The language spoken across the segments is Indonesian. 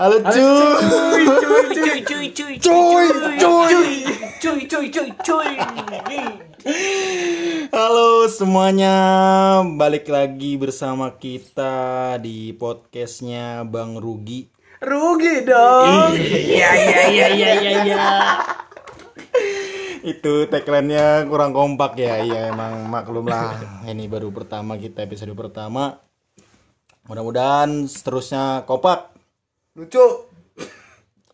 Halo cuy. cuy cuy cuy cuy Cuy, cuy. cuy cuy cuy cuy Halo semuanya, balik lagi bersama kita di podcastnya Bang Rugi. Rugi dong. iya iya iya iya iya iya Itu tagline-nya kurang kompak ya, iya emang maklum lah. Ini baru pertama kita episode pertama. Mudah-mudahan seterusnya kompak. Lucu.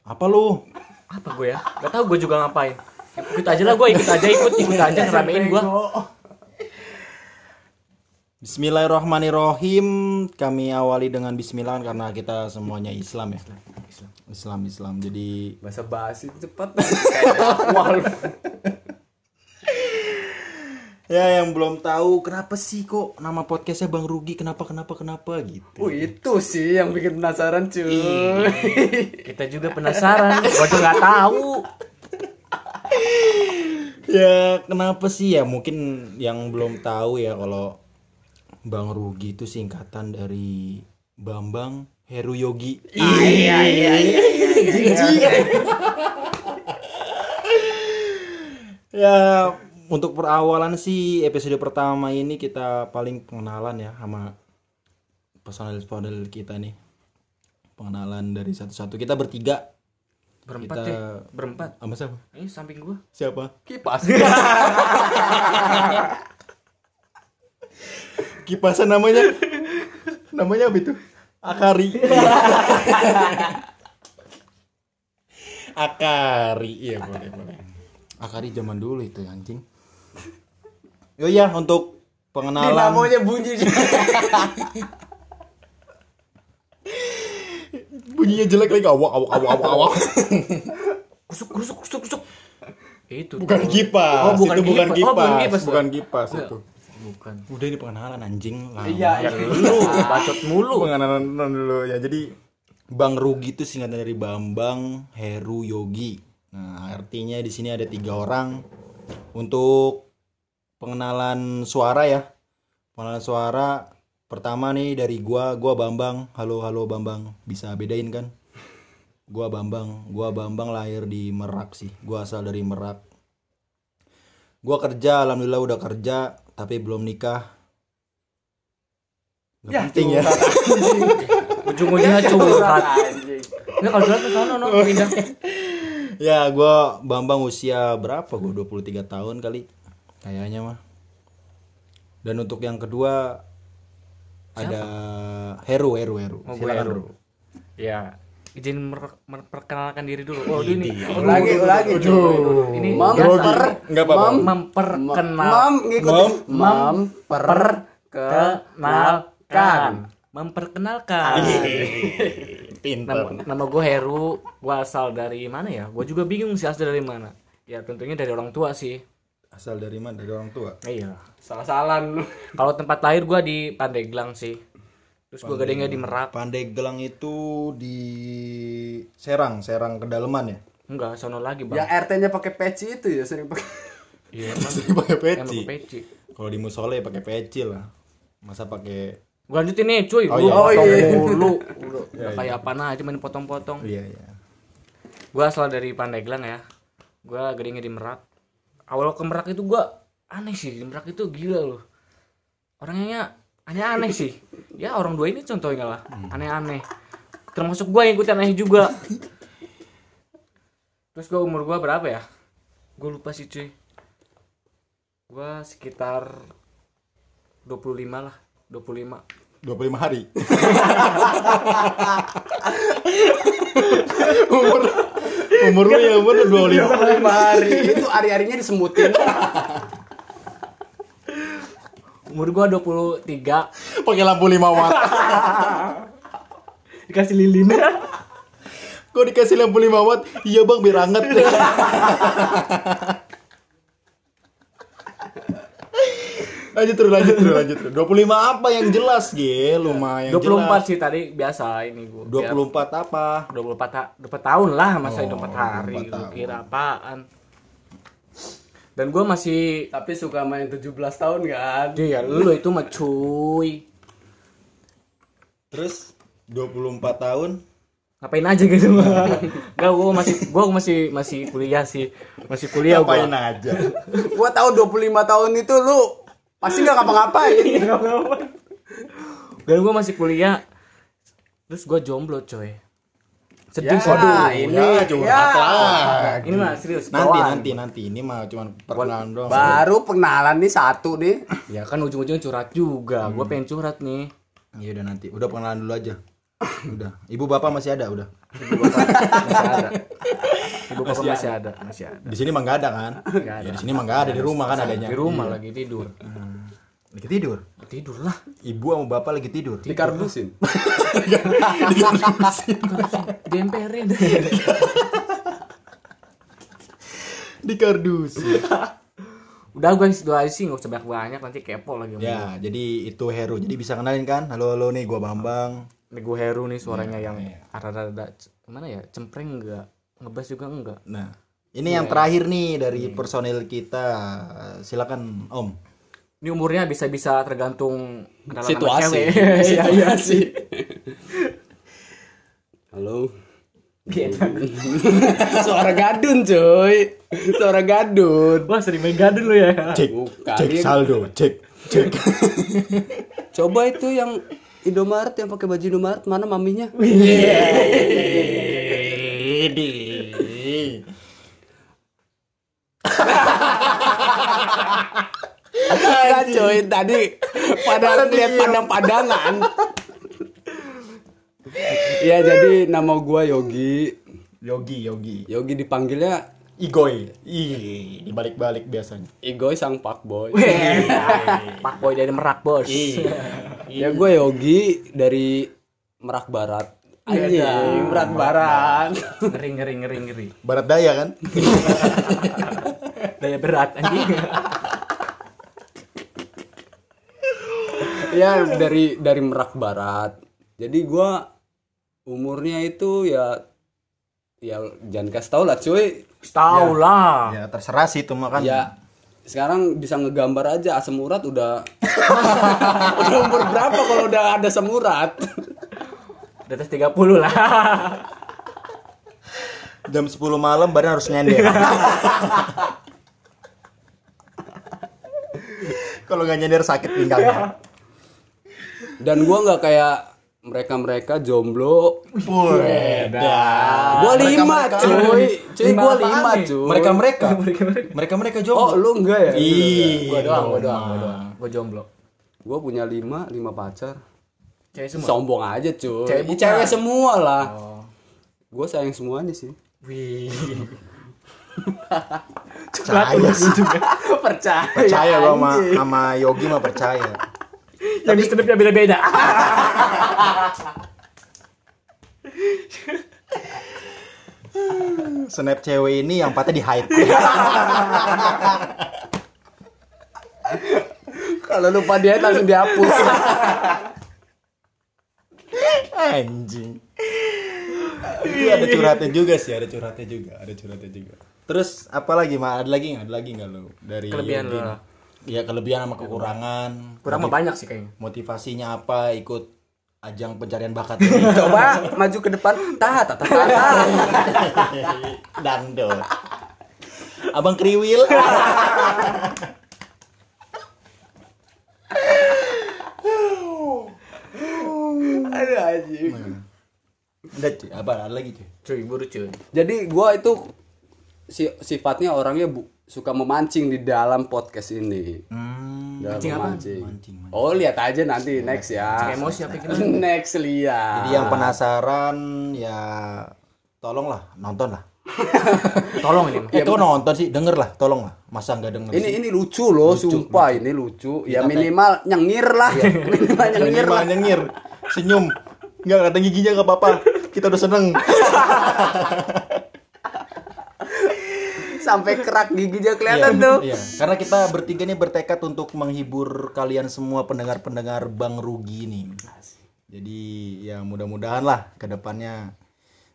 Apa lu? apa gue ya gak tau gue juga ngapain ikut aja lah gue ikut aja ikut ikut aja ngeramein gue Bismillahirrahmanirrahim. Kami awali dengan bismillah karena kita semuanya Islam ya. Islam Islam. Jadi Bahasa basi cepat. ya yang belum tahu kenapa sih kok nama podcastnya Bang Rugi? Kenapa kenapa kenapa? Gitu. Oh itu sih yang bikin penasaran cuy. kita juga penasaran. Gue juga nggak tahu. Ya kenapa sih? Ya mungkin yang belum tahu ya kalau Bang Rugi itu singkatan dari Bambang Heru Yogi. iya iya. Iya. Ya untuk perawalan sih episode pertama ini kita paling pengenalan ya sama personel-personel kita nih. Pengenalan dari satu-satu. Kita bertiga. berempat Kita- ya berempat Sama siapa? ini samping gue Siapa? Kipas. Kipasan namanya. namanya apa itu? Akari. Akari. Iya boleh boleh. Akari zaman dulu itu anjing. Yo ya untuk pengenalan. Dinamonya bunyi. bunyinya jelek lagi awak awak awak awak awak. kusuk kusuk kusuk kusuk itu bukan tuh. kipas. Oh, bukan itu bukan kipas. kipas. Oh, bukan kipas, bukan kipas itu. bukan Udah ini pengenalan anjing lah. Iya. ya lu bacot mulu pengenalan dulu ya jadi Bang Rugi itu singkatan dari Bambang Heru Yogi nah artinya di sini ada tiga orang untuk pengenalan suara ya. Pengenalan suara pertama nih dari gua gua Bambang. Halo halo Bambang. Bisa bedain kan? Gua Bambang. Gua Bambang lahir di Merak sih. Gua asal dari Merak. Gua kerja alhamdulillah udah kerja tapi belum nikah. Gak Ya, penting ya. ujung-ujungnya curhat Nggak kalau curhat ke sana no pindah. Ya, gua Bambang usia berapa? Gua 23 tahun kali. Kayaknya mah. Dan untuk yang kedua ada Heru, Heru, Heru. Oh, Silakan, Heru. Ru. ya izin memperkenalkan diri dulu oh ini Ulangi ulangi cuy. ini Mam biasa. per Enggak apa-apa. Memperkenal ngikutin. Memperkenalkan Pinter. nama, nama gue Heru gue asal dari mana ya gue juga bingung sih asal dari mana ya tentunya dari orang tua sih Asal dari mana? Dari orang tua. iya Salah-salan lu. kalau tempat lahir gue di Pandeglang sih terus gue gedenya di Merak Pandeglang itu di Serang, Serang kedalaman ya. enggak sono lagi Yang bang RT-nya pakai peci itu ya sering pakai. iya emang pakai emang peci. gua peci Kalau di musola ya pakai peci lah. Masa pakai gue lanjutin nih cuy Oh, Lu iya. Oh, potong iya. mulu udah, Iya, udah kayak apa aja main potong-potong Iya, iya. gue asal dari Pandeglang ya gue gedenya di Merak awal ke Merak itu gue aneh sih Merak itu gila loh. Orangnya aneh-aneh sih. Ya orang dua ini contohnya lah aneh-aneh. Termasuk gue yang ikut aneh juga. Terus gue umur gue berapa ya? Gue lupa sih cuy. Gue sekitar 25 lah 25 25 hari. umur umur lu ya umur lu 25. Lima hari itu hari-harinya disemutin. umur gue 23 Pakai lampu 5 watt. dikasih lilin Kok dikasih lampu 5 watt? Iya bang biar hangat. lanjut terus lanjut terus lanjut terus. 25 apa yang jelas Ge? Lumayan 24 jelas. sih tadi biasa ini gue 24 apa? 24 ta 24 tahun lah masa Oh, 24 hari 24 lu tahun. kira apaan dan gue masih Tapi suka main 17 tahun kan? dia ya lu itu mah cuy Terus 24 tahun ngapain aja gitu Enggak, gue masih gue masih masih kuliah sih masih kuliah gue Ngapain aja. Gua tahu 25 tahun itu lu pasti nggak ngapa-ngapain. dan gue masih kuliah terus gue jomblo coy sedih Ya, waduh ini Ya, curhat lah. ini mah serius Nanti bawaan. nanti nanti ini mah cuma perkenalan doang. Baru pengenalan nih satu nih. ya kan ujung-ujungnya curhat juga gue pengen curhat nih Iya udah nanti. Udah pengenalan dulu aja. Udah. Ibu bapak masih ada udah. ibu bapak masih ada ibu bapak masih ada masih ada Di sini mah nggak ada kan? Nggak Ya di sini mah nggak ada di rumah kan adanya. di rumah lagi tidur Lagi tidur. tidur lah Ibu sama bapak lagi tidur. Dikardusin. diemperin Di kardus. udah guys doa sih nggak usah banyak banyak nanti kepo lagi ya, jadi itu Heru. Jadi bisa kenalin kan? Halo halo nih gua Bambang. Ini gue Heru nih suaranya yang rada-rada c- gimana ya cempreng enggak ngebas juga enggak Nah, ini yang terakhir nih dari personil kita. Silakan Om. ini umurnya bisa-bisa tergantung Situasi. cewek. Iya iya sih. Halo. Gitu. Suara gadun, cuy. Suara gadun. Wah sering main gadun lu ya. Cek, Bukan, cek saldo, cek, cek. Coba itu yang Indomaret yang pakai baju Indomaret mana maminya? Enggak cuy, tadi pada lihat pandang-pandangan. Iya, jadi nama gua Yogi. Yogi, Yogi. Yogi dipanggilnya Igoy. Ih, dibalik-balik biasanya. Igoy sang fuckboy. Pak Boy dari Merak bos. ya gue Yogi dari Merak Barat. Anjing, Merak Barat. ngeri ngeri ngeri ngeri. Barat daya kan? Daya berat anjing. ya dari dari Merak Barat. Jadi gua umurnya itu ya ya jangan kasih tau lah cuy. Tahu lah. ya terserah sih itu mah kan. Ya sekarang bisa ngegambar aja asam urat udah udah umur berapa kalau udah ada asam urat? Di atas 30 lah. Jam 10 malam badan harus nyender. Kalau nggak nyender sakit pinggangnya. Dan gua nggak kayak mereka-mereka jomblo. Beda. Gua lima cuy. Cuy Lima gua lima cuy. Mereka mereka. Mereka mereka Oh jomblo. lu enggak ya? Ih, Gua doang, gua doang, gua doang. Gua jomblo. Gua punya lima, lima pacar. Cewek semua. Sombong aja cuy. Cewek bukan. Cewek semua lah. Oh. Gue sayang semuanya sih. Wih. percaya sih. Percaya. Percaya gua sama sama Yogi mah percaya. Yang sedepnya beda-beda. Snap cewek ini yang patah di hide. Kalau lupa dia langsung dihapus. Anjing. Itu ada curhatnya juga sih, ada curhatnya juga, ada curhatnya juga. Terus apa lagi, Ma? Ada lagi nggak? Ada lagi nggak lo dari Kelebihan Yogi? lo. Iya, kelebihan sama kekurangan. Kurang mah banyak sih kayaknya. Motivasinya apa ikut ajang pencarian bakat ini? Coba maju ke depan. Tah, tah, tah, tah, tah. Dangdut. Abang Kriwil. Aduh anjing. Udah, cuy. apa ada lagi, cuy? Cuy, buru cuy. Jadi gua itu si, sifatnya orangnya bu, suka memancing di dalam podcast ini. Hmm, Dalam Mancing apa? memancing. mancing, mancing. Oh, lihat aja nanti next ya. Cek emosi apa gitu. Next lihat. Jadi yang penasaran ya tolonglah nonton lah. Tolong ini. Eh, kau nonton sih, denger lah, tolong lah. Masa nggak denger Ini sih? ini lucu loh, sumpah ini lucu. Ya minimal nyengir lah. minimal nyengir Minimal lah. nyengir, senyum. Nggak kata giginya nggak apa-apa. Kita udah seneng. Sampai kerak giginya Iya, kelihatan tuh. Iya, karena kita bertiga nih bertekad untuk menghibur kalian semua pendengar-pendengar Bang Rugi nih. Jadi ya mudah-mudahan lah ke depannya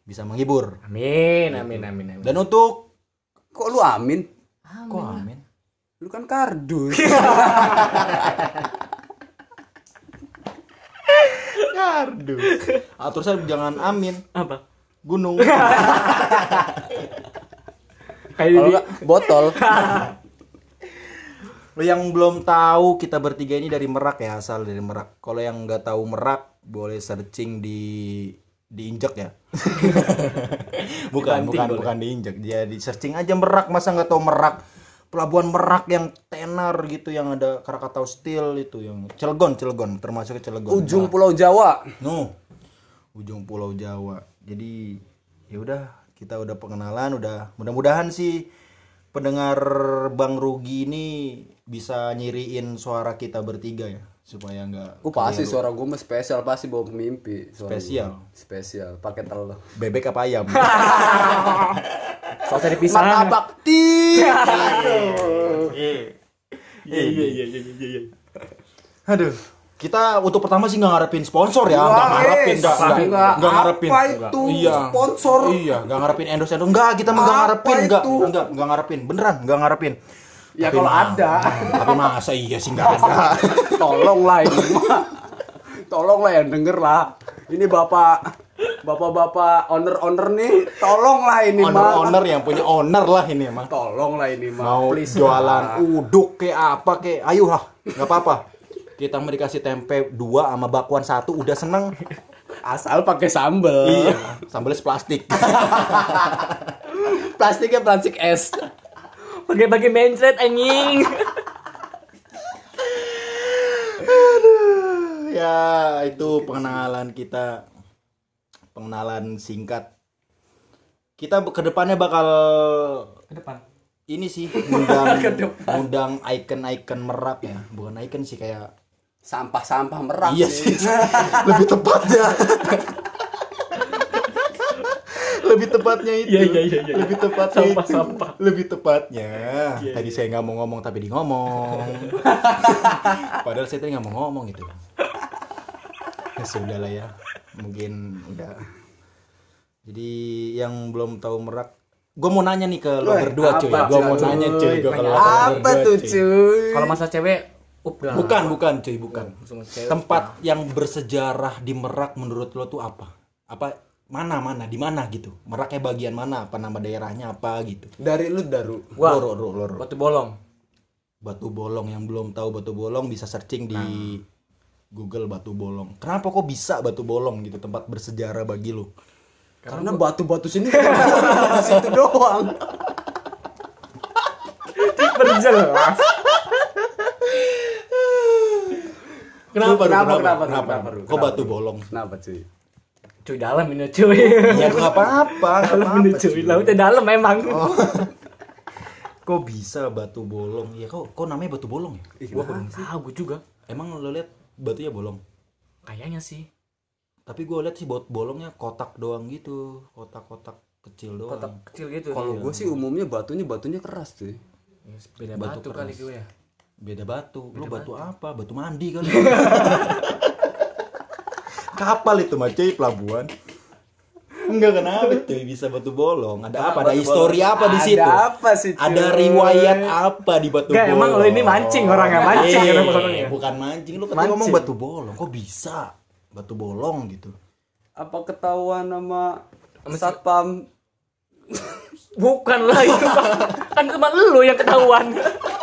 bisa menghibur. Amin, amin, amin, amin. Dan untuk Kok lu amin? kok amin? Lu kan kardus. Kardus. Ah, terus jangan amin. Apa? gunung. Kayak Kalau nggak botol. Lo yang belum tahu kita bertiga ini dari Merak ya asal dari Merak. Kalau yang nggak tahu Merak boleh searching di diinjek ya. bukan, Dibanting bukan, boleh. bukan diinjek. Dia di searching aja Merak masa nggak tahu Merak. Pelabuhan Merak yang tenar gitu yang ada Krakatau Steel itu yang Cilegon, Cilegon termasuk Cilegon. Ujung Pulau Jawa. No. Ujung Pulau Jawa. Jadi ya udah kita udah pengenalan udah mudah-mudahan sih pendengar Bang Rugi ini bisa nyiriin suara kita bertiga ya supaya nggak Gue pasti suara gue mah spesial pasti bawa pemimpi. Suara Spesial? gua. Spesial. Pakai telur. bebek apa ayam. Soal cari pisang. Martabak. Iya iya iya iya iya. Aduh. Kita untuk pertama sih nggak ngarepin sponsor ya, nggak ngarepin, nggak nggak nggak ngarepin. Apa itu Iya. sponsor? Iya, nggak ngarepin endorse endorse. Enggak, kita mah nggak ngarepin, enggak, itu? enggak, enggak ngarepin. Beneran, enggak ngarepin. Ya Tapi kalau mah- ada. Tapi masa iya sih enggak ada. Tolonglah ini mah. Tolonglah yang denger lah. Ini bapak bapak-bapak owner-owner nih, tolonglah ini mah. Owner-owner yang punya owner lah ini emang. Tolonglah ini mah. Mau Please jualan lah. uduk kayak apa kayak ayo lah, nggak apa-apa. Kita mau dikasih tempe dua sama bakwan satu udah seneng. Asal pakai sambel. Iya, sambalnya plastik. Plastiknya plastik es. Pakai-pakai mencret anjing. ya itu pengenalan kita pengenalan singkat kita ke depannya bakal Ke depan. ini sih ngundang ngundang icon-icon merak ya bukan icon sih kayak Sampah-sampah merak iya sih. lebih tepatnya. Lebih tepatnya itu. Iya, iya, iya, iya. lebih tepatnya Sampah, itu. Sampah. lebih tepatnya. Iya, tadi saya nggak mau ngomong tapi di ngomong. Padahal saya tadi nggak mau ngomong gitu. Ya sudah lah ya. Mungkin udah. Jadi yang belum tahu merak gue mau nanya nih ke lo berdua cuy. gue mau nanya cuy. Gue lo Apa tuh cuy. cuy? Kalau masa cewek, up dah. bukan bukan cuy bukan cewek. tempat yang bersejarah di Merak menurut lo tuh apa? Apa mana mana di mana gitu? Meraknya bagian mana? Apa nama daerahnya apa gitu? Dari lu daru. Wah. Loro, loro, loro. Batu bolong. Batu Bolong yang belum tahu Batu Bolong bisa searching di Nah. Google Batu Bolong. Kenapa kok bisa Batu Bolong gitu tempat bersejarah bagi lo? Karena batu-batu sini di situ doang. Perjelas. Kenapa? Kenapa, kenapa, kenapa, Ru? Kok Kenapa, Batu? Bolong? Kenapa cuy? Cuy dalam ini cuy. Ya nggak apa-apa, dalam ini cuy. Lautnya dalam emang. Oh. Kok bisa Batu Bolong? Ya kok kok namanya Batu Bolong ya? Gua belum Ah, gue juga. Emang lo lihat batunya bolong? Kayaknya sih. Tapi gue lihat sih bot bolongnya kotak doang gitu, kotak-kotak kecil doang. Kotak kecil gitu. Kalau gue sih umumnya batunya batunya keras cuy. Ya, beda Batu batu, keras. kali gue ya. Beda batu. Lo batu apa? Batu mandi kali. Kapal itu mah cuy pelabuhan. Enggak kenapa cuy bisa batu bolong. Ada apa? Ada histori apa di situ? Ada apa sih cuy? Ada riwayat apa di batu Nggak, bolong? emang lo ini mancing orangnya, mancing Eh, orangnya? Bukan mancing, lo katanya ngomong batu bolong. Kok bisa? Batu bolong gitu. Apa ketahuan sama satpam? Bukan lah itu kan cuma lu yang ketahuan.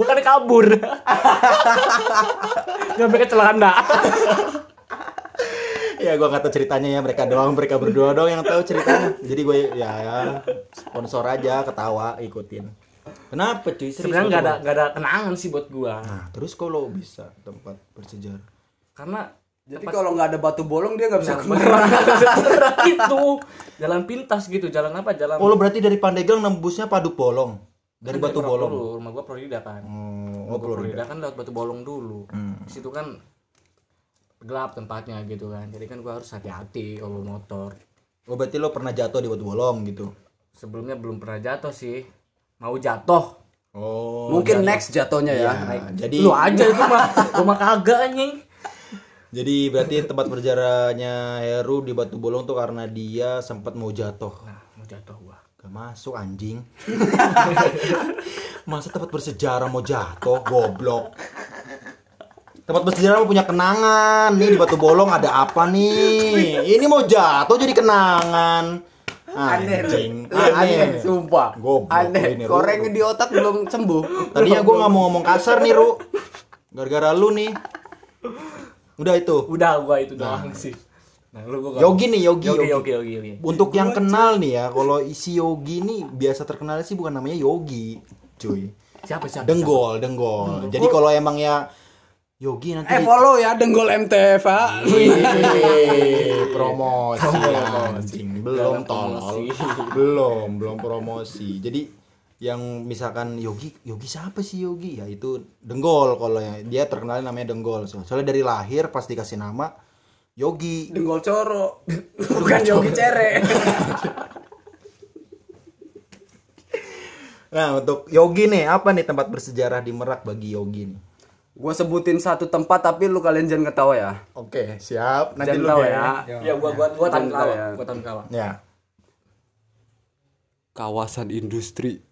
Bukan kabur. Sampai kecelakaan dah. ya gua nggak tahu ceritanya ya mereka doang mereka berdua doang yang tahu ceritanya jadi gue ya, ya sponsor aja ketawa ikutin kenapa cuy Sebenarnya nggak ada nggak ada kenangan sih buat gua. nah terus kalau bisa tempat bersejarah Karena Jadi kalau nggak ada batu bolong dia nggak bisa Nah, ke mana. itu jalan pintas gitu, jalan apa? Jalan oh lo berarti dari Pandeglang nembusnya Paduk Bolong dari Kan Batu Bolong dulu, rumah gua Prorida kan. oh, Rumah oh gua Prorida kan lewat Batu Bolong dulu. Hmm. Di situ kan gelap tempatnya gitu kan. Jadi kan gua harus hati-hati kalau motor. oh berarti lo pernah jatuh di Batu Bolong gitu Sebelumnya belum pernah jatuh sih. Mau jatuh. oh Mungkin jatuh. next jatuhnya ya. Ya, jadi Lu aja itu mah. Gua mah kagak anjing. jadi berarti tempat bersejarahnya Heru di Batu Bolong tuh karena dia sempat mau jatuh Nah, mau jatuh gua. Gak masuk anjing Masa tempat bersejarah mau jatuh Goblok tempat bersejarah punya kenangan. Nih di Batu Bolong ada apa nih? Ini mau jatuh jadi kenangan. Anjing. Aneh, Aneh. sumpah. Goblok aneh. ini, Ru. Korengnya di otak belum sembuh. Tadinya gue nggak mau ngomong kasar nih, Ru. Gara-gara lu nih. Udah itu. Udah gua itu doang sih. Nah, lu gua Yogi nih, Yogi, Yogi, Yogi. Yogi, Yogi, Yogi. Untuk yang kenal nih ya, kalau isi Yogi nih biasa terkenal sih bukan namanya Yogi, cuy. Siapa siapa? Denggol, denggol. Jadi kalau emang ya Yogi nanti Eh follow ya Denggol MTV. Wih, promosi, anjing. belum tolol, belum, belum promosi. Jadi yang misalkan Yogi, Yogi siapa sih Yogi? Ya itu Denggol kalau ya dia terkenal namanya Denggol. So- Soalnya dari lahir pas dikasih nama Yogi. Denggol Coro. Bukan Yogi Cere. Nah untuk Yogi nih apa nih tempat bersejarah di Merak bagi Yogi nih? Gua sebutin satu tempat tapi lu kalian jangan ketawa ya. Oke siap. Nanti Jangan lu deh. ya. Ya gua gua gua Jangan kalah. ya. Gua tan kalah. Ya. Kawasan industri.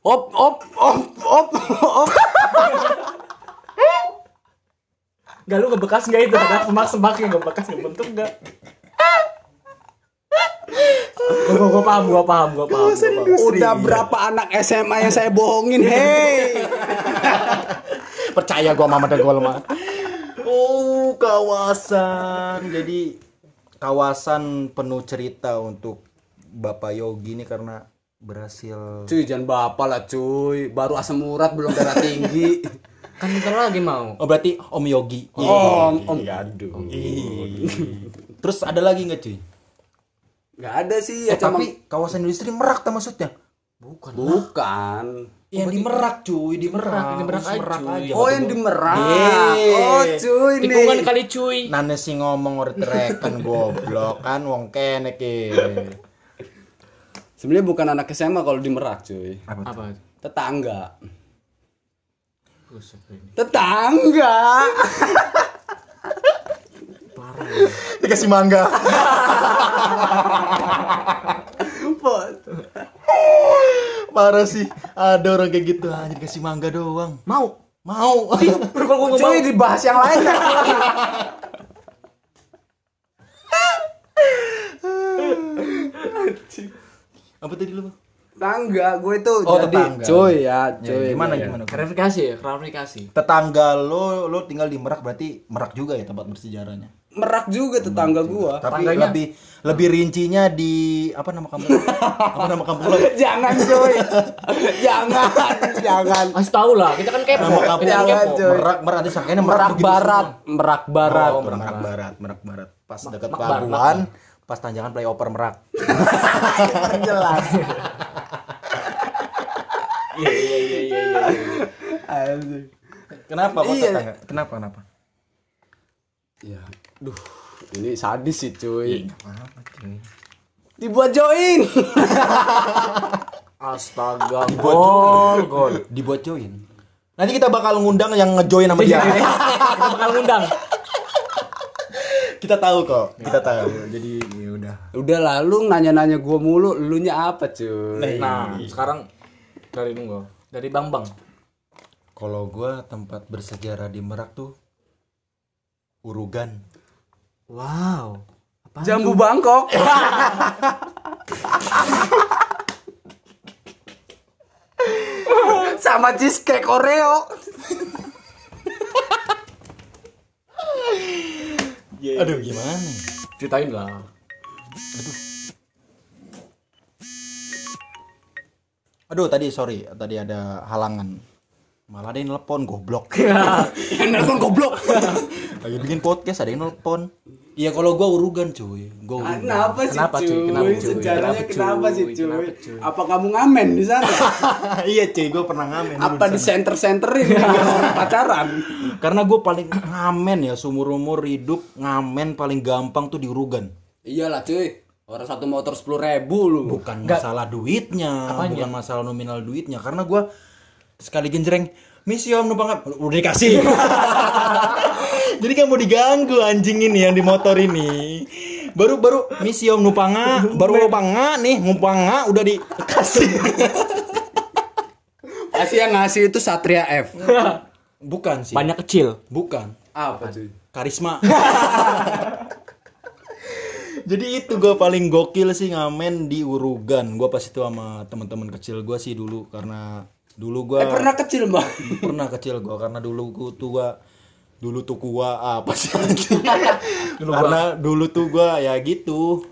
Op op op op op. Gak lu ngebekas gak itu? Ada semak-semaknya ngebekas ngebentuk gak? Gua, gua, gua paham, gua paham, gua paham. Gua paham. Udah berapa anak SMA yang saya bohongin, hei. Percaya gua mama Denggol mah. Oh kawasan. Jadi kawasan penuh cerita untuk Bapak Yogi ini karena berhasil Cuy, jangan bapak lah cuy. Baru asam urat belum darah tinggi. Kan bentar lagi mau. Oh berarti Om Yogi. Om, om. aduh. Terus ada lagi nggak cuy? Gak ada sih ya Eh, cuma tapi kawasan industri Merak tak maksudnya? Bukan. bukan. Yang di Merak cuy, di Merak. Di Merak Khusus aja. Oh, yang di Merak. Oh, cuy Tikungan nih. kali cuy. Nane sih ngomong udah terekan goblok kan wong kene ki. Sebenarnya bukan anak SMA kalau di Merak, cuy. Apa? itu? Tetangga. Tetangga. Parah. ya. Dikasih mangga. Parah sih. Ada orang kayak gitu aja dikasih mangga doang. Mau? Mau. Kalau gua cuy dibahas yang lain. Apa tadi lu? Bang? Tetangga, gue itu Oh, jadi tetangga. cuy ya, Ya, cuy. gimana ya. gimana? Klarifikasi ya, klarifikasi. Tetangga lo lo tinggal di Merak berarti Merak juga ya tempat bersejarahnya. Merak juga tetangga gua. Tapi Tetangganya? lebih lebih rincinya di apa nama kampung? apa nama kampung lo? jangan cuy. jangan, jangan. Kasih tahu lah, kita kan kepo. Nama kampung Kita kan Jangan, kepo. cuy. Merak Merak Merak, Merak Barat. Merak Barat. Oh, Merak Barat, Merak Barat. Pas dekat pelabuhan, pas tanjakan flyover Merak. Jelas. Iya, iya, iya, iya, iya. Kenapa kok Iya. tetangga? Kenapa kenapa? Ya, duh, ini sadis sih cuy. Apa cuy? Dibuat join. Astaga, gol, gol. Dibuat join. Nanti kita bakal ngundang yang ngejoin sama dia. Kita bakal ngundang. kita tahu kok, kita tahu. Jadi ya udah. Udah lah, lu nanya-nanya gua mulu, lu nya apa cuy? Nah, sekarang dari nunggu. Dari Bambang. Kalau gua tempat bersejarah di Merak tuh Urugan. Wow. Apa? Jambu Bangkok. Sama cheesecake Oreo. Aduh gimana? Ceritain lah. Aduh tadi sorry, tadi ada halangan. Malah ada yang nelpon goblok. Yang nelfon goblok. Lagi bikin podcast ada yang nelpon. Iya kalau gua urugan cuy. Gua urugan. Kenapa sih Kenapa, cuy? cuy? Kenapa, cuy? Sejarahnya Kenapa, kenapa cuy? sih cuy? Kenapa, cuy? Apa kamu ngamen di sana? iya cuy, gua pernah ngamen. Apa di sana. center-centerin pacaran? Karena gue paling ngamen ya seumur umur hidup ngamen paling gampang tuh di urugan. Iyalah cuy. Orang satu motor sepuluh ribu lu. Bukan masalah duitnya, bukan masalah nominal duitnya. Karena gue sekali genjreng misi om numpang apa?" udah dikasih. Jadi kan mau diganggu anjing ini yang di motor ini. Baru baru misi om numpanga, baru numpanga nih numpanga udah dikasih. Pasti yang ngasih itu Satria F. Bukan sih. Banyak kecil. Bukan. Apa cuy? karisma jadi itu gue paling gokil sih ngamen di Urugan. Gue pas itu sama teman-teman kecil gue sih dulu karena dulu gue Eh pernah kecil bang? pernah kecil gue karena dulu gue tuh gue dulu tuh gua apa sih? Karena dulu tuh gua ya gitu.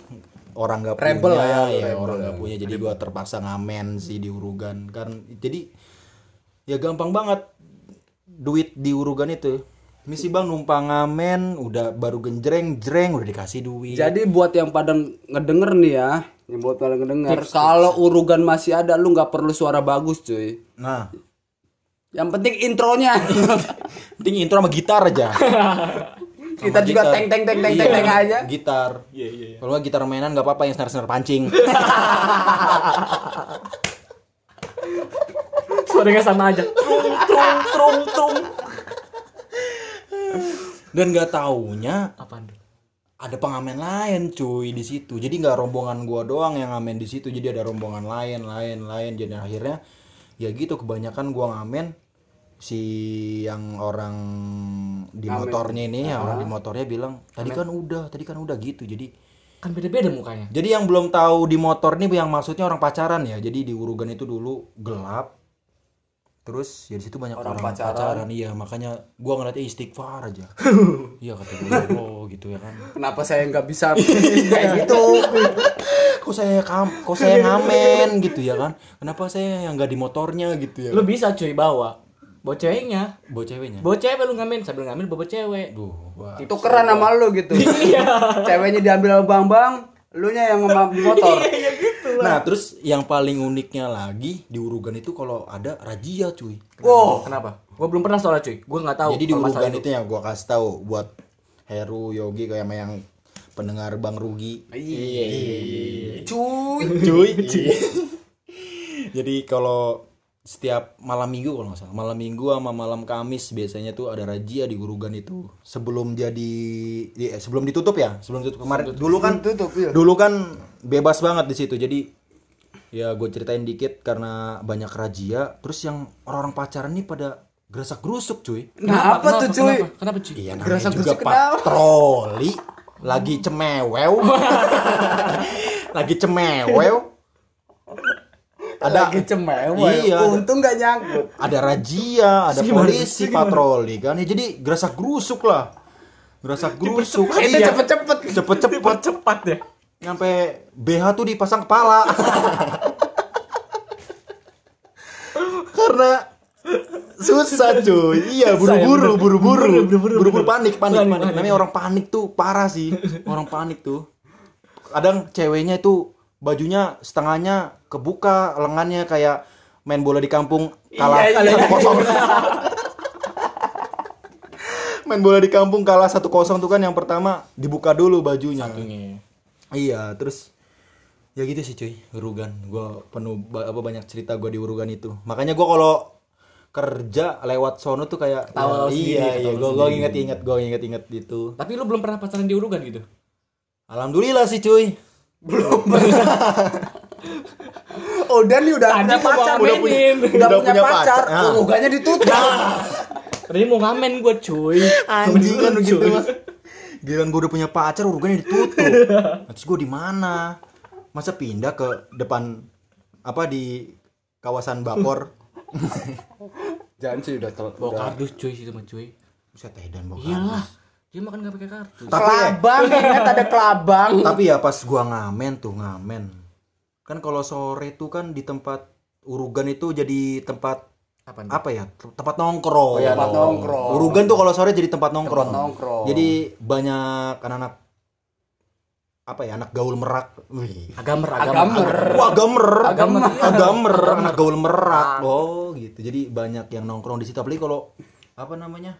Orang nggak punya Rebel lah ya, ya, rebel orang ya. nggak punya. Jadi gua terpaksa ngamen sih di Urugan. Kan jadi ya gampang banget duit di Urugan itu misi bang numpang ngamen udah baru genjreng jreng udah dikasih duit Jadi buat yang pada ngedenger nih ya, yang buat pada ngedenger, kalau urugan masih ada, lu nggak perlu suara bagus cuy. nah Yang penting intronya. penting intro sama gitar aja Kita juga gitar. teng teng teng teng Iya, teng teng aja. gitar kalau nggak gitar mainan nggak apa-apa yang senar senar pancing Suaranya sama aja. Trung trung trung trung. Dan nggak taunya Apaan tuh? ada pengamen lain cuy di situ. Jadi nggak rombongan gua doang yang ngamen di situ. Jadi ada rombongan lain lain lain. Jadi akhirnya ya gitu kebanyakan gua ngamen si yang orang di motornya ini ya orang di motornya bilang tadi kan udah tadi kan udah gitu. Jadi Kan beda-beda mukanya. jadi yang belum tahu di motor nih yang maksudnya orang pacaran ya. Jadi di urugan itu dulu gelap terus ya di situ banyak orang, pacaran. iya makanya gua ngeliatnya istighfar aja iya kata gue oh gitu ya kan Kenapa saya nggak bisa kayak gitu? kok saya kam kok saya ngamen gitu ya kan kenapa saya yang nggak di motornya gitu ya Lu bisa cuy bawa. Bawa ceweknya. bawa ceweknya Bawa cewek lu ngamen sambil ngamen bawa cewek. Duh, wah. Itu keren sama lu gitu. Ceweknya diambil sama Bang Bang, lu nya yang di motor. Nah terus yang paling uniknya lagi di urugan itu kalau ada razia cuy Wow. Kenapa? Gua belum pernah soalnya cuy. Gua nggak tahu. jadi di urugan itu yang gua kasih tahu buat Heru Yogi kayak sama yang pendengar Bang Rugi Iya. Cuy. cuy jadi kalau setiap malam minggu kalau nggak salah. Malam minggu sama malam kamis biasanya tuh ada razia di urugan itu. Sebelum jadi eh, sebelum ditutup ya? Sebelum tutup kemarin. dulu kan tutup, iya. dulu kan bebas banget di situ. Jadi ya gue ceritain dikit karena banyak razia. Terus yang orang-orang pacaran nih pada gerasak gerusuk cuy. Nah, apa tuh cuy? Kenapa? Kenapa cuy? Iya namanya Gerasa juga gerusuk kenapa? patroli. Lagi cemewew lagi cemewew ada Lagi cemewe. Iya, Untung nggak nyangkut. ada razia ada polisi patroli kan. Ya jadi gerasak gerusuk lah. Gerasak gerusuk. Itu Iya. cepet-cepet. cepet-cepet Cepat ya. nyampe BH tuh dipasang kepala. Karena susah cuy. Iya buru-buru buru-buru. Buru-buru panik panik. panik. Namanya orang panik tuh parah sih. Orang panik tuh. Kadang ceweknya itu bajunya setengahnya kebuka lengannya kayak main bola di kampung kalah Iya, iya, satu kosong main bola di kampung kalah satu kosong tuh kan yang pertama dibuka dulu bajunya Iya, terus ya gitu sih cuy, Urugan. Gua penuh apa banyak cerita gua di Urugan itu. Makanya gua kalau kerja lewat sono tuh kayak Tawa ya, sendiri, iya iya ketawa gua gua inget-inget gua inget-inget gitu. Tapi lu belum pernah pacaran di Urugan gitu? Alhamdulillah sih cuy. Oh, dan nih udah Tadi punya pacar. Udah punya, ngamenin. udah Udah punya punya pacar. pacar. Nah. Urugannya ditutup. Tadi mau ngamen gua cuy. Anjing kan begitu Cuy. mah. Giliran gua udah punya pacar, urugannya ditutup. Terus gua di mana? Masa pindah ke depan apa di kawasan Bapor? Jangan sih udah tel- Bawa kardus cuy situ mah cuy. Buset edan bawa Iyalah. kardus. Dia makan gak pakai kartu. Tapi eh, Kelabang, ingat ada kelabang. Tapi ya pas gua ngamen tuh ngamen. Kan kalau sore tuh kan di tempat Urugan itu jadi tempat Apa nih? apa ya? Tempat nongkrong. Oh iya, tempat nongkrong. Urugan tuh kalau sore jadi tempat nongkrong. Tempat nongkrong. Jadi banyak anak-anak apa ya? Anak gaul merak. Wih. Agamer, Agamer. Wah, gamer. Agamer. Agamer, anak gaul merak. Oh, gitu. Jadi banyak yang nongkrong di situ apalagi kalau apa namanya?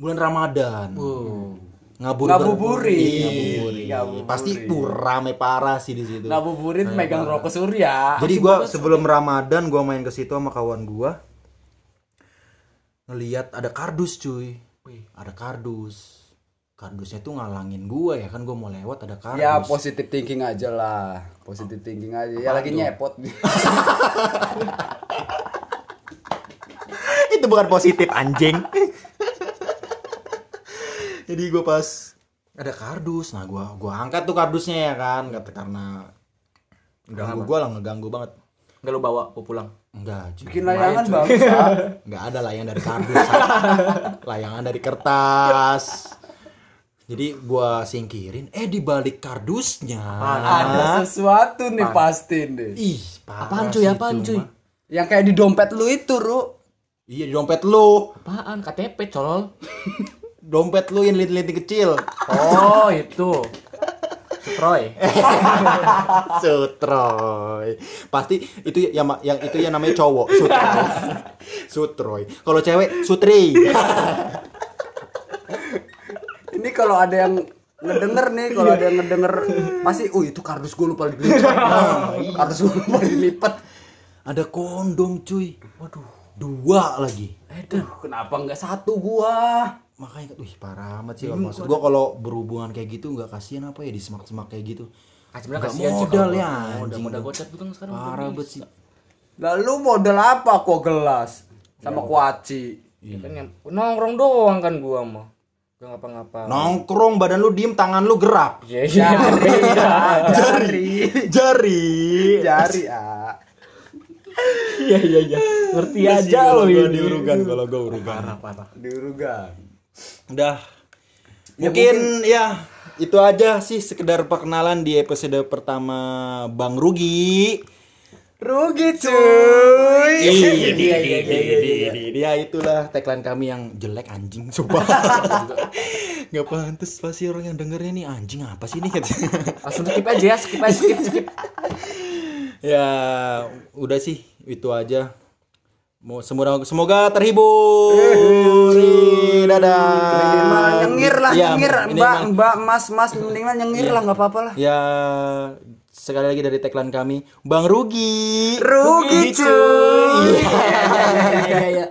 Bulan Ramadan. Oh. Ngabur Ngabuburit. Ngabuburit. Ngabuburit. Pasti rame parah sih di situ. Ngabuburit megang rokok surya. Jadi gua sebelum Ramadan gua main ke situ sama kawan gua. Ngeliat ada kardus cuy. Wih, ada kardus. Kardusnya tuh ngalangin gua ya kan gua mau lewat ada kardus. Ya positive thinking aja lah. Positive thinking aja. Ya lagi nyepot. itu bukan positif anjing. Jadi gue pas ada kardus nah gue gua angkat tuh kardusnya ya kan kata karena ganggu gue lah ngeganggu banget Enggak lu bawa gua pulang. enggak cuy. Bikin layangan bagus ah. nggak ada layang dari kardus layangan dari kertas jadi gua singkirin eh di balik kardusnya Ada sesuatu nih pasti nih. ih parah Apaan cuy? Apaan cuy? mah. Yang kayak di dompet lu itu, Ru. iya di dompet lu Apaan? KTP colol. dompet lu yang linting-linting kecil Oh, itu. Sutroy. Sutroy. Pasti itu yang yang itu yang namanya cowok, Sutroy. Sutroy. Kalau cewek, Sutri. Ini kalau ada yang ngedenger nih, kalau ada yang ngedenger pasti, oh itu kardus gue lupa dilipat. kardus gue lupa dilipat. Ada kondom, cuy. Waduh, dua lagi. Aduh, kenapa nggak satu gua? Makanya wih parah amat sih kalau maksud gua kalau berhubungan kayak gitu nggak kasihan apa ya di semak-semak kayak gitu. Ah, sebenarnya Nggak kasihan sih modal ya, modal anjing. modal gocap itu kan sekarang. Parah banget sih. Lalu model apa kok gelas sama kuaci? Ya kan yang nongkrong doang kan gua mah. Gak ngapa-ngapa. Nongkrong badan lu diem, tangan lu gerak. Iya, iya. beda. Jari, Jari. jari ah. Iya, iya, iya. Ngerti Iya aja lo gua ini. diurugan, kalau gua urugan. Diurugan. Udah. Mungkin ya itu aja sih sekedar perkenalan di episode pertama Bang Rugi. Rugi cuy. Iya, iya, iya, Ya itulah tagline kami yang jelek anjing coba. Gak pantas pasti orang yang dengernya nih anjing apa sih nih Langsung skip aja ya, skip aja, skip, skip. Ya udah sih itu aja. Semoga semoga terhibur. Dadah. nyengir lah, Ya, nyengir. Mbak, mbak, mas, mas, mendingan nyengir lah, nggak apa-apa lah. Ya sekali lagi dari tagline kami Bang Rugi. Rugi cuy. Iya, iya, iya.